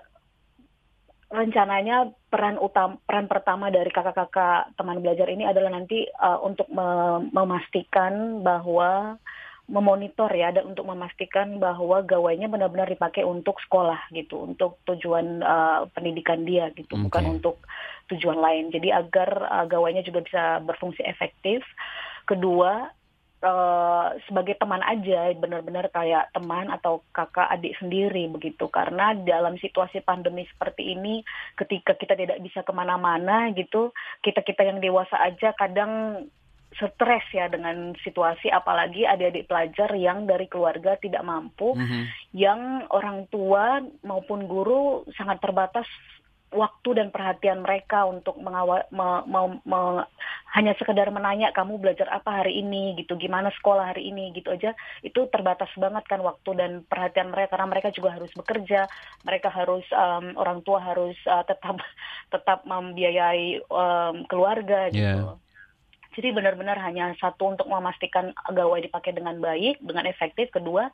rencananya peran utama peran pertama dari kakak-kakak teman belajar ini adalah nanti uh, untuk me- memastikan bahwa memonitor ya dan untuk memastikan bahwa gawainya benar-benar dipakai untuk sekolah gitu, untuk tujuan uh, pendidikan dia gitu, okay. bukan untuk tujuan lain. Jadi agar uh, gawainya juga bisa berfungsi efektif. Kedua, uh, sebagai teman aja, benar-benar kayak teman atau kakak adik sendiri begitu. Karena dalam situasi pandemi seperti ini, ketika kita tidak bisa ke mana-mana gitu, kita kita yang dewasa aja kadang stres ya dengan situasi apalagi adik-adik pelajar yang dari keluarga tidak mampu mm -hmm. yang orang tua maupun guru sangat terbatas waktu dan perhatian mereka untuk mengawal me, me, me, hanya sekedar menanya kamu belajar apa hari ini? gitu gimana sekolah hari ini? gitu aja. Itu terbatas banget kan waktu dan perhatian mereka karena mereka juga harus bekerja mereka harus um, orang tua harus uh, tetap tetap membiayai um, keluarga gitu. Yeah jadi benar-benar hanya satu untuk memastikan gawai dipakai dengan baik, dengan efektif. Kedua,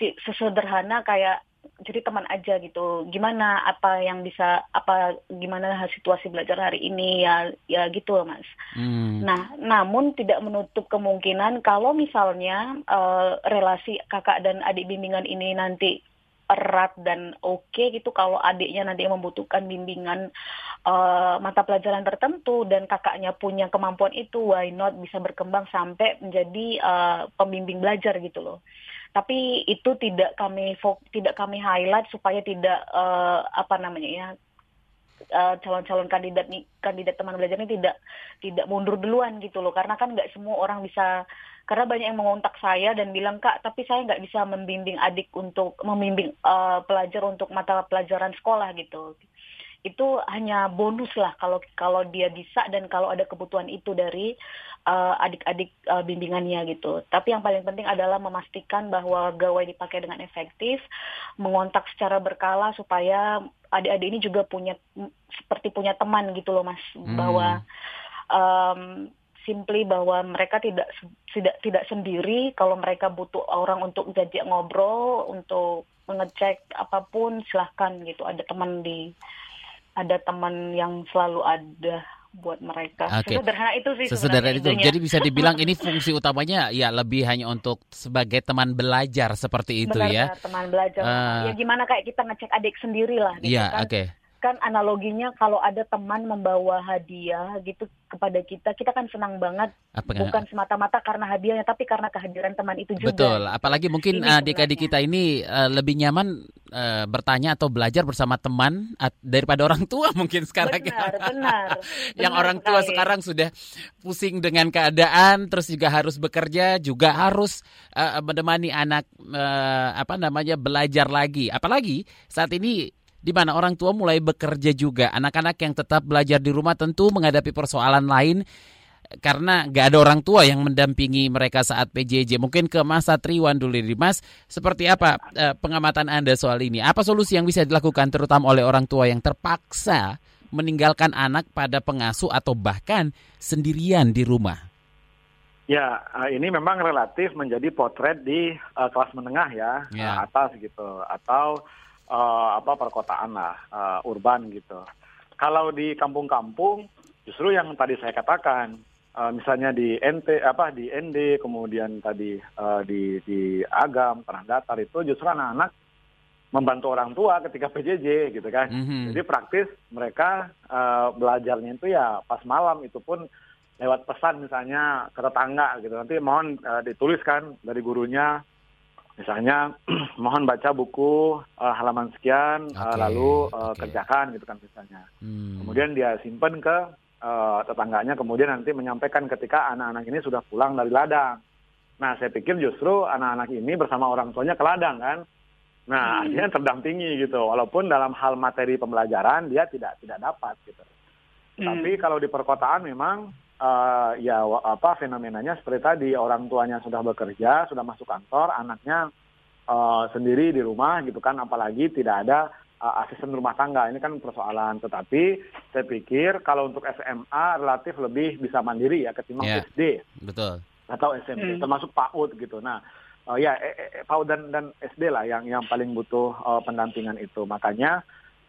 si, sesederhana kayak jadi teman aja gitu. Gimana apa yang bisa apa gimana situasi belajar hari ini ya ya gitu Mas. Hmm. Nah, namun tidak menutup kemungkinan kalau misalnya uh, relasi kakak dan adik bimbingan ini nanti erat dan oke okay gitu kalau adiknya nanti membutuhkan bimbingan uh, mata pelajaran tertentu dan kakaknya punya kemampuan itu why not bisa berkembang sampai menjadi uh, pembimbing belajar gitu loh. Tapi itu tidak kami tidak kami highlight supaya tidak uh, apa namanya ya calon-calon uh, kandidat nih kandidat teman belajar ini tidak tidak mundur duluan gitu loh. Karena kan nggak semua orang bisa karena banyak yang mengontak saya dan bilang kak tapi saya nggak bisa membimbing adik untuk membimbing uh, pelajar untuk mata pelajaran sekolah gitu itu hanya bonus lah kalau kalau dia bisa dan kalau ada kebutuhan itu dari uh, adik-adik uh, bimbingannya gitu. Tapi yang paling penting adalah memastikan bahwa gawai dipakai dengan efektif, mengontak secara berkala supaya adik-adik ini juga punya seperti punya teman gitu loh mas, hmm. bahwa um, simply bahwa mereka tidak tidak tidak sendiri kalau mereka butuh orang untuk diajak ngobrol untuk mengecek apa pun silahkan gitu ada teman di ada teman yang selalu ada buat mereka. Okay. Sesederhana itu sih. Sesederhana itu. Itunya. Jadi bisa dibilang ini fungsi utamanya ya lebih hanya untuk sebagai teman belajar seperti itu Benar, ya. teman belajar. Uh, ya gimana kayak kita ngecek adik sendiri lah. Gitu iya, kan. oke. Okay kan analoginya kalau ada teman membawa hadiah gitu kepada kita, kita kan senang banget. Apa, bukan semata-mata karena hadiahnya, tapi karena kehadiran teman itu juga. Betul. Apalagi mungkin adik-adik kita ini uh, lebih nyaman uh, bertanya atau belajar bersama teman uh, daripada orang tua mungkin sekarang. Benar, benar. Yang benar orang tua sekarang sudah pusing dengan keadaan, terus juga harus bekerja, juga harus uh, menemani anak uh, apa namanya belajar lagi. Apalagi saat ini di mana orang tua mulai bekerja juga. Anak-anak yang tetap belajar di rumah tentu menghadapi persoalan lain karena nggak ada orang tua yang mendampingi mereka saat PJJ. Mungkin ke Mas Satriwan dulu nih, Mas. Seperti apa eh, pengamatan Anda soal ini? Apa solusi yang bisa dilakukan terutama oleh orang tua yang terpaksa meninggalkan anak pada pengasuh atau bahkan sendirian di rumah? Ya, eh, ini memang relatif menjadi potret di uh, kelas menengah ya, ya. Uh, atas gitu, atau uh, apa perkotaan lah, uh, urban gitu. Kalau di kampung-kampung, justru yang tadi saya katakan, uh, misalnya di NT apa di ND kemudian tadi uh, di di Agam Tanah Datar itu justru anak-anak membantu orang tua ketika PJJ gitu kan. Mm-hmm. Jadi praktis mereka uh, belajarnya itu ya pas malam itu pun lewat pesan misalnya ke tetangga gitu. Nanti mohon uh, dituliskan dari gurunya misalnya mohon baca buku uh, halaman sekian okay. uh, lalu uh, okay. kerjakan gitu kan misalnya. Hmm. Kemudian dia simpen ke uh, tetangganya kemudian nanti menyampaikan ketika anak-anak ini sudah pulang dari ladang. Nah, saya pikir justru anak-anak ini bersama orang tuanya ke ladang kan. Nah, hmm. akhirnya terdampingi gitu. Walaupun dalam hal materi pembelajaran dia tidak tidak dapat gitu. Hmm. Tapi kalau di perkotaan memang uh, ya apa fenomenanya seperti tadi orang tuanya sudah bekerja, sudah masuk kantor, anaknya uh, sendiri di rumah gitu kan apalagi tidak ada uh, asisten rumah tangga ini kan persoalan. Tetapi saya pikir kalau untuk SMA relatif lebih bisa mandiri ya ketimbang yeah, SD. Betul. Atau SMP, hmm. termasuk PAUD gitu. Nah, uh, ya eh, eh, PAUD dan dan SD lah yang yang paling butuh uh, pendampingan itu. Makanya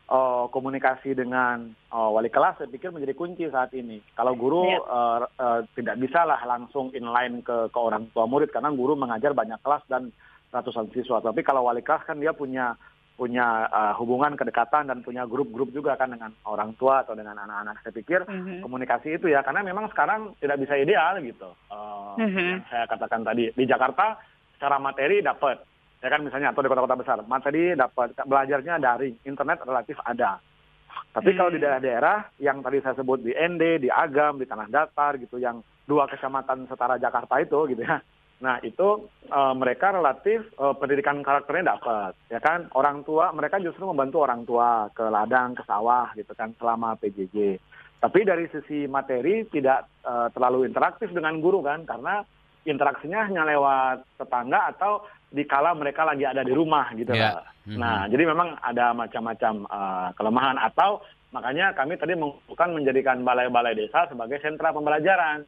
uh, komunikasi dengan uh, wali kelas saya pikir menjadi kunci saat ini. Kalau guru yeah. uh, uh, tidak bisa lah langsung inline ke ke orang tua murid karena guru mengajar banyak kelas dan ratusan siswa. Tapi kalau wali kelas kan dia punya punya uh, hubungan kedekatan dan punya grup-grup juga kan dengan orang tua atau dengan anak-anak. Saya pikir mm-hmm. komunikasi itu ya karena memang sekarang tidak bisa ideal gitu. Uh, mm-hmm. Yang saya katakan tadi di Jakarta secara materi dapat ya kan misalnya atau di kota-kota besar materi dapat belajarnya daring internet relatif ada. Tapi kalau di mhm. daerah-daerah yang tadi saya sebut di ND, di Agam, di Tanah Datar gitu yang dua kecamatan setara Jakarta itu gitu ya Nah itu uh, mereka relatif uh, pendidikan karakternya dapat, ya kan? Orang tua mereka justru membantu orang tua ke ladang, ke sawah gitu kan selama PJJ. Tapi dari sisi materi tidak uh, terlalu interaktif dengan guru kan, karena interaksinya hanya lewat tetangga atau dikala mereka lagi ada di rumah gitu. Yeah. Mm-hmm. Nah jadi memang ada macam-macam uh, kelemahan atau makanya kami tadi mengusulkan menjadikan balai-balai desa sebagai sentra pembelajaran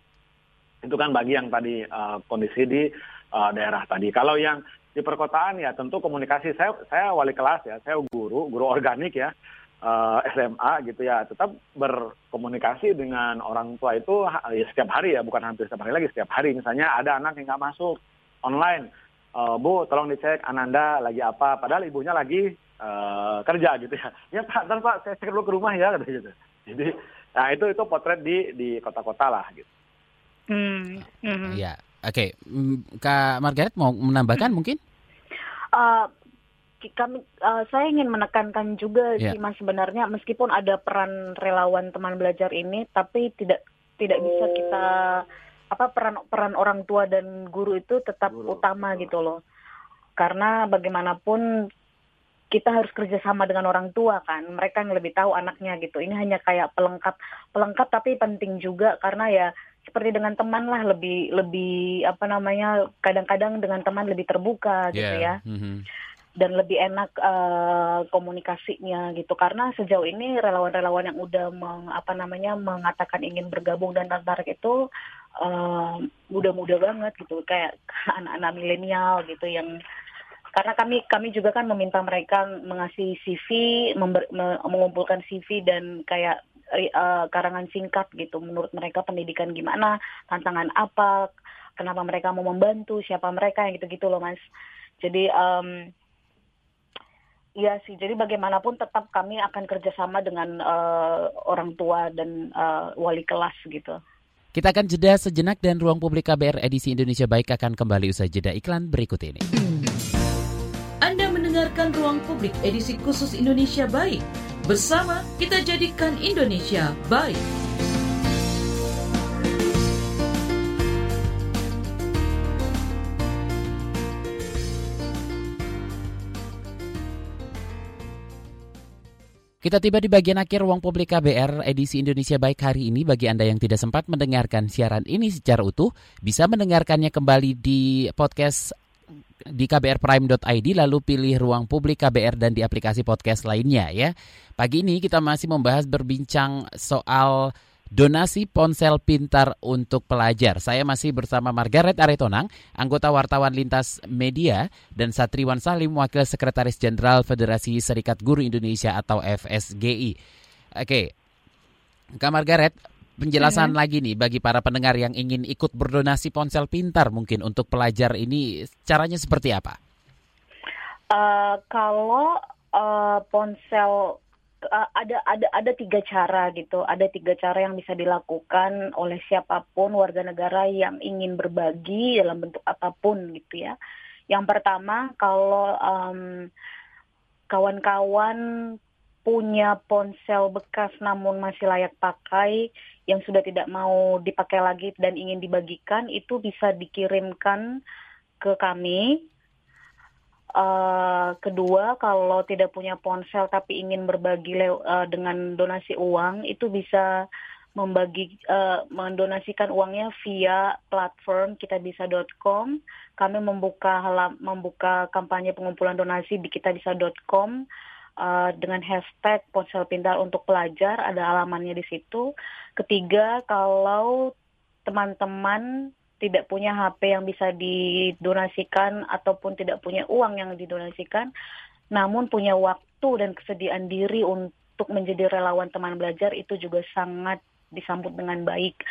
itu kan bagi yang tadi uh, kondisi di uh, daerah tadi. Kalau yang di perkotaan ya tentu komunikasi saya saya wali kelas ya, saya guru, guru organik ya. Uh, eh, SMA gitu ya tetap berkomunikasi dengan orang tua itu ya setiap hari ya bukan hampir setiap hari lagi setiap hari misalnya ada anak yang nggak masuk online uh, bu tolong dicek Ananda lagi apa padahal ibunya lagi uh, kerja gitu ya ya pak dan pak saya cek dulu ke rumah ya gitu jadi nah itu itu potret di di kota-kota lah gitu Hmm. hmm. Ya, oke. Okay. Hmm, Kak Margaret mau menambahkan mungkin? Uh, kami uh, saya ingin menekankan juga yeah. sih mas sebenarnya meskipun ada peran relawan teman belajar ini tapi tidak tidak bisa kita apa peran peran orang tua dan guru itu tetap guru. utama gitu loh karena bagaimanapun kita harus kerjasama dengan orang tua kan mereka yang lebih tahu anaknya gitu ini hanya kayak pelengkap pelengkap tapi penting juga karena ya seperti dengan teman lah lebih lebih apa namanya kadang-kadang dengan teman lebih terbuka gitu yeah. ya mm-hmm. Dan lebih enak uh, komunikasinya gitu. Karena sejauh ini relawan-relawan yang udah meng, apa namanya mengatakan ingin bergabung dan tertarik itu uh, muda-muda banget gitu. Kayak anak-anak milenial gitu yang karena kami kami juga kan meminta mereka mengasih CV member, mengumpulkan CV dan kayak uh, karangan singkat gitu. Menurut mereka pendidikan gimana tantangan apa kenapa mereka mau membantu siapa mereka yang gitu-gitu loh mas. Jadi um, Iya sih, jadi bagaimanapun tetap kami akan kerjasama dengan uh, orang tua dan uh, wali kelas gitu. Kita akan jeda sejenak dan ruang publik KBR edisi Indonesia Baik akan kembali usai jeda iklan berikut ini. Anda mendengarkan ruang publik edisi khusus Indonesia Baik. Bersama kita jadikan Indonesia baik. Kita tiba di bagian akhir Ruang Publik KBR edisi Indonesia Baik hari ini. Bagi Anda yang tidak sempat mendengarkan siaran ini secara utuh, bisa mendengarkannya kembali di podcast di kbrprime.id lalu pilih ruang publik KBR dan di aplikasi podcast lainnya ya. Pagi ini kita masih membahas berbincang soal donasi ponsel pintar untuk pelajar. Saya masih bersama Margaret Aretonang, anggota wartawan lintas media, dan Satriwan Salim, Wakil Sekretaris Jenderal Federasi Serikat Guru Indonesia atau FSGI. Oke, Kak Margaret, penjelasan hmm. lagi nih bagi para pendengar yang ingin ikut berdonasi ponsel pintar mungkin untuk pelajar ini, caranya seperti apa? Uh, kalau uh, ponsel uh, ada ada ada tiga cara gitu. Ada tiga cara yang bisa dilakukan oleh siapa pun warga negara yang ingin berbagi dalam bentuk apa pun gitu ya. Yang pertama kalau um, kawan-kawan punya ponsel bekas namun masih layak pakai yang sudah tidak mau dipakai lagi dan ingin dibagikan itu bisa dikirimkan ke kami Uh, kedua, kalau tidak punya ponsel tapi ingin berbagi uh, dengan donasi uang, itu bisa membagi uh, mendonasikan uangnya via platform kitabisa.com. Kami membuka halam, membuka kampanye pengumpulan donasi di kitabisa.com uh, dengan hashtag ponsel pintar untuk pelajar. Ada alamannya di situ. Ketiga, kalau teman-teman tidak punya HP yang bisa didonasikan ataupun tidak punya uang yang didonasikan, namun punya waktu dan kesediaan diri untuk menjadi relawan teman belajar itu juga sangat disambut dengan baik.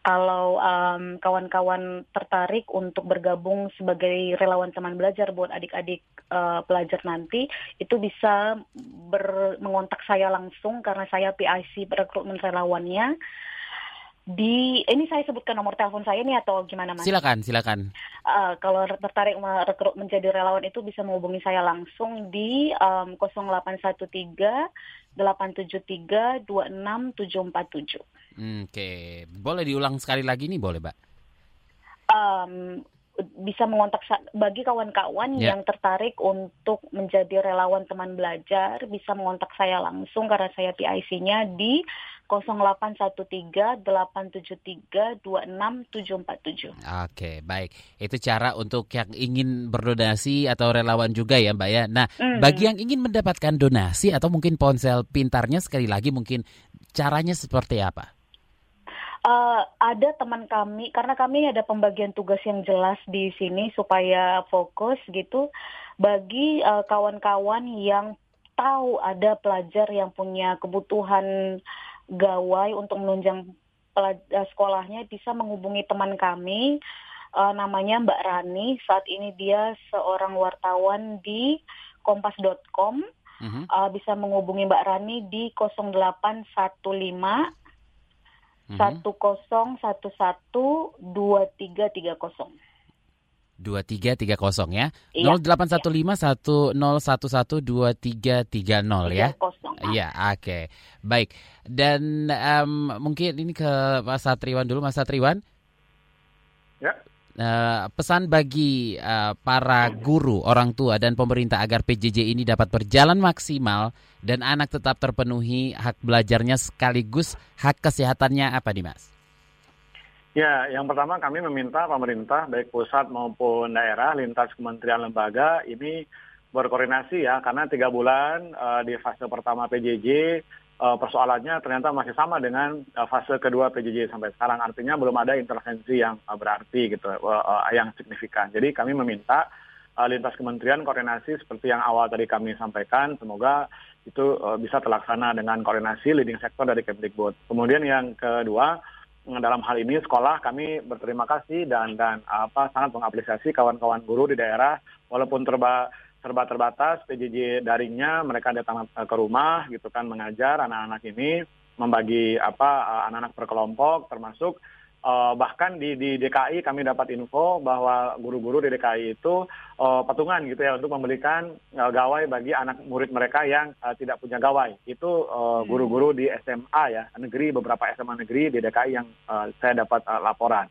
Kalau kawan kawan-kawan tertarik untuk bergabung sebagai relawan teman belajar buat adik-adik uh, pelajar nanti, itu bisa mengontak saya langsung karena saya PIC rekrutmen relawannya di ini saya sebutkan nomor telepon saya nih atau gimana mas? Silakan, silakan. Uh, kalau tertarik merekrut menjadi relawan itu bisa menghubungi saya langsung di um, 0813 873 26747. Oke, okay. boleh diulang sekali lagi nih boleh, Mbak? Um, bisa mengontak bagi kawan-kawan yeah. yang tertarik untuk menjadi relawan teman belajar bisa mengontak saya langsung karena saya PIC-nya di 0813 873 26747. Oke, baik. Itu cara untuk yang ingin berdonasi atau relawan juga ya, Mbak ya. Nah, mm. bagi yang ingin mendapatkan donasi atau mungkin ponsel pintarnya sekali lagi mungkin caranya seperti apa? Uh, ada teman kami karena kami ada pembagian tugas yang jelas di sini supaya fokus gitu bagi eh, kawan-kawan yang tahu ada pelajar yang punya kebutuhan gawai untuk menunjang uh, sekolahnya bisa menghubungi teman kami uh, namanya Mbak Rani. Saat ini dia seorang wartawan di kompas.com. Uh uh, bisa menghubungi Mbak Rani di 0815 satu kosong satu satu dua tiga tiga kosong. 2330 ya. Iya. 0815 1011 2330 ya. Iya, oke. Okay. Baik. Dan um, mungkin ini ke Mas Satriwan dulu, Mas Satriwan. Ya. Uh, pesan bagi uh, para guru, orang tua dan pemerintah agar PJJ ini dapat berjalan maksimal dan anak tetap terpenuhi hak belajarnya sekaligus hak kesehatannya apa nih Mas? Ya, yang pertama kami meminta pemerintah baik pusat maupun daerah lintas kementerian lembaga ini berkoordinasi ya karena tiga bulan uh, di fase pertama PJJ eh, persoalannya ternyata masih sama dengan uh, fase kedua PJJ sampai sekarang artinya belum ada intervensi yang uh, berarti gitu yang signifikan. Jadi kami meminta lintas kementerian koordinasi seperti yang awal tadi kami sampaikan semoga itu bisa terlaksana dengan koordinasi leading sector dari Kemdikbud. Kemudian yang kedua dalam hal ini sekolah kami berterima kasih dan dan apa sangat mengapresiasi kawan-kawan guru di daerah walaupun terba serba terbatas PJJ daringnya mereka datang ke rumah gitu kan mengajar anak-anak ini membagi apa anak-anak per kelompok termasuk Uh, bahkan di, di DKI kami dapat info bahwa guru-guru di DKI itu uh, patungan gitu ya untuk memberikan uh, gawai bagi anak murid mereka yang uh, tidak punya gawai. Itu uh, guru-guru di SMA ya negeri beberapa SMA negeri di DKI yang uh, saya dapat uh, laporan.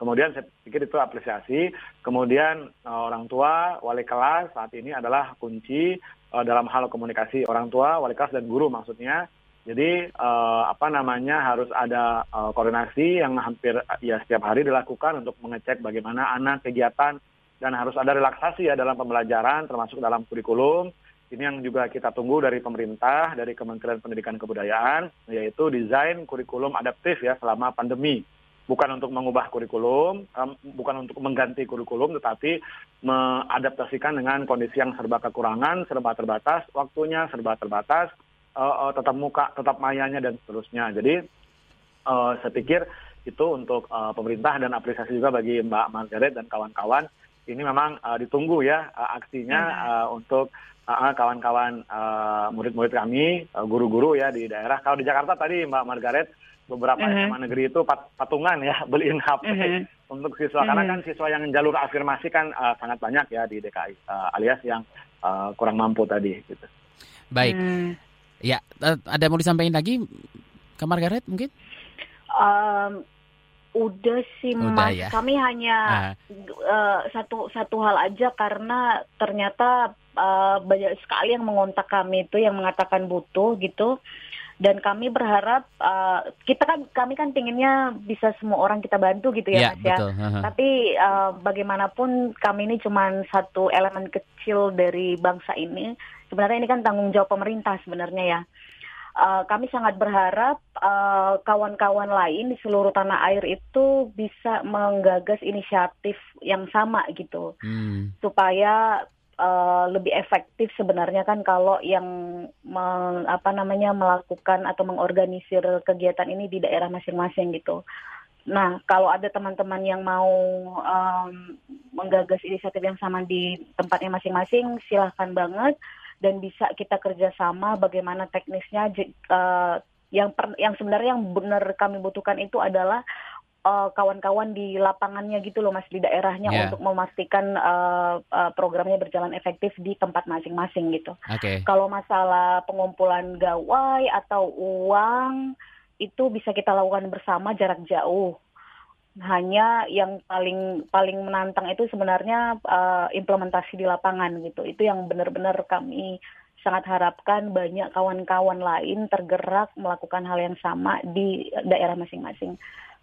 Kemudian saya pikir itu apresiasi. Kemudian uh, orang tua, wali kelas saat ini adalah kunci uh, dalam hal komunikasi orang tua, wali kelas dan guru maksudnya. Jadi uh, apa namanya harus ada koordinasi yang hampir ya setiap hari dilakukan untuk mengecek bagaimana anak kegiatan dan harus ada relaksasi ya dalam pembelajaran termasuk dalam kurikulum. Ini yang juga kita tunggu dari pemerintah, dari Kementerian Pendidikan Kebudayaan, yaitu desain kurikulum adaptif ya selama pandemi. Bukan untuk mengubah kurikulum, um, bukan untuk mengganti kurikulum, tetapi mengadaptasikan dengan kondisi yang serba kekurangan, serba terbatas, waktunya serba terbatas, uh, uh, tetap muka, tetap mayanya dan seterusnya. Jadi uh, saya pikir itu untuk uh, pemerintah dan apresiasi juga bagi Mbak Margaret dan kawan-kawan. Ini memang uh, ditunggu ya uh, aksinya uh, untuk kawan-kawan uh, murid-murid kami, uh, guru-guru ya di daerah. Kalau di Jakarta tadi Mbak Margaret beberapa uh -huh. SMA negeri itu pat patungan ya beliin HP uh -huh. untuk siswa uh -huh. karena kan siswa yang jalur afirmasi kan uh, sangat banyak ya di DKI uh, alias yang uh, kurang mampu tadi gitu. Baik. Hmm. Ya, ada mau disampaikan lagi ke Margaret mungkin? Um, udah sih udah, mas, ya? kami hanya uh. Uh, satu satu hal aja karena ternyata uh, banyak sekali yang mengontak kami itu yang mengatakan butuh gitu dan kami berharap uh, kita kan kami kan pinginnya bisa semua orang kita bantu gitu ya, ya mas ya betul. tapi uh, bagaimanapun kami ini cuma satu elemen kecil dari bangsa ini sebenarnya ini kan tanggung jawab pemerintah sebenarnya ya. Uh, kami sangat berharap kawan eh, kawan-kawan lain di seluruh tanah air itu bisa menggagas inisiatif yang sama gitu, hmm. supaya uh, lebih efektif sebenarnya kan kalau yang meng, apa namanya melakukan atau mengorganisir kegiatan ini di daerah masing-masing gitu. Nah, kalau ada teman-teman yang mau um, menggagas inisiatif yang sama di tempatnya masing-masing, silahkan banget dan bisa kita kerjasama bagaimana teknisnya uh, yang per, yang sebenarnya yang benar kami butuhkan itu adalah kawan eh, kawan-kawan di lapangannya gitu loh mas di daerahnya yeah. untuk memastikan uh, uh, programnya berjalan efektif di tempat masing-masing gitu. Okay. Kalau masalah pengumpulan gawai atau uang itu bisa kita lakukan bersama jarak jauh hanya yang paling paling menantang itu sebenarnya uh, implementasi di lapangan gitu. Itu yang benar-benar kami sangat harapkan banyak kawan-kawan lain tergerak melakukan hal yang sama di daerah masing-masing.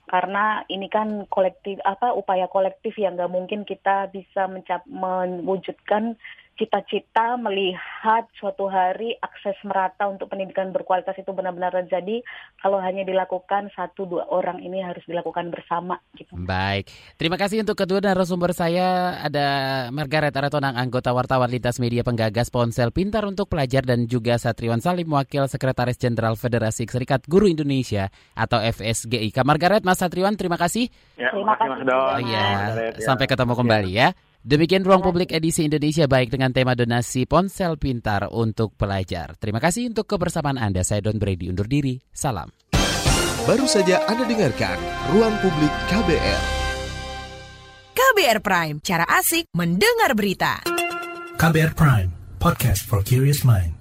Karena ini kan kolektif apa upaya kolektif yang nggak mungkin kita bisa mencap mewujudkan cita-cita melihat suatu hari akses merata untuk pendidikan berkualitas itu benar-benar terjadi kalau hanya dilakukan satu dua orang ini harus dilakukan bersama gitu. Baik, terima kasih untuk kedua narasumber saya ada Margaret Aratonang anggota wartawan lintas media penggagas ponsel pintar untuk pelajar dan juga Satriwan Salim wakil sekretaris jenderal Federasi Serikat Guru Indonesia atau FSGI. Kak Margaret, Mas Satriwan, terima kasih. Ya, terima kasih Mas Don. Oh, ya. Sampai ketemu kembali ya. Demikian Ruang Publik edisi Indonesia Baik dengan tema donasi ponsel pintar untuk pelajar. Terima kasih untuk kebersamaan Anda. Saya Don Brady undur diri. Salam. Baru saja Anda dengarkan Ruang Publik KBR. KBR Prime, cara asik mendengar berita. KBR Prime, podcast for curious mind.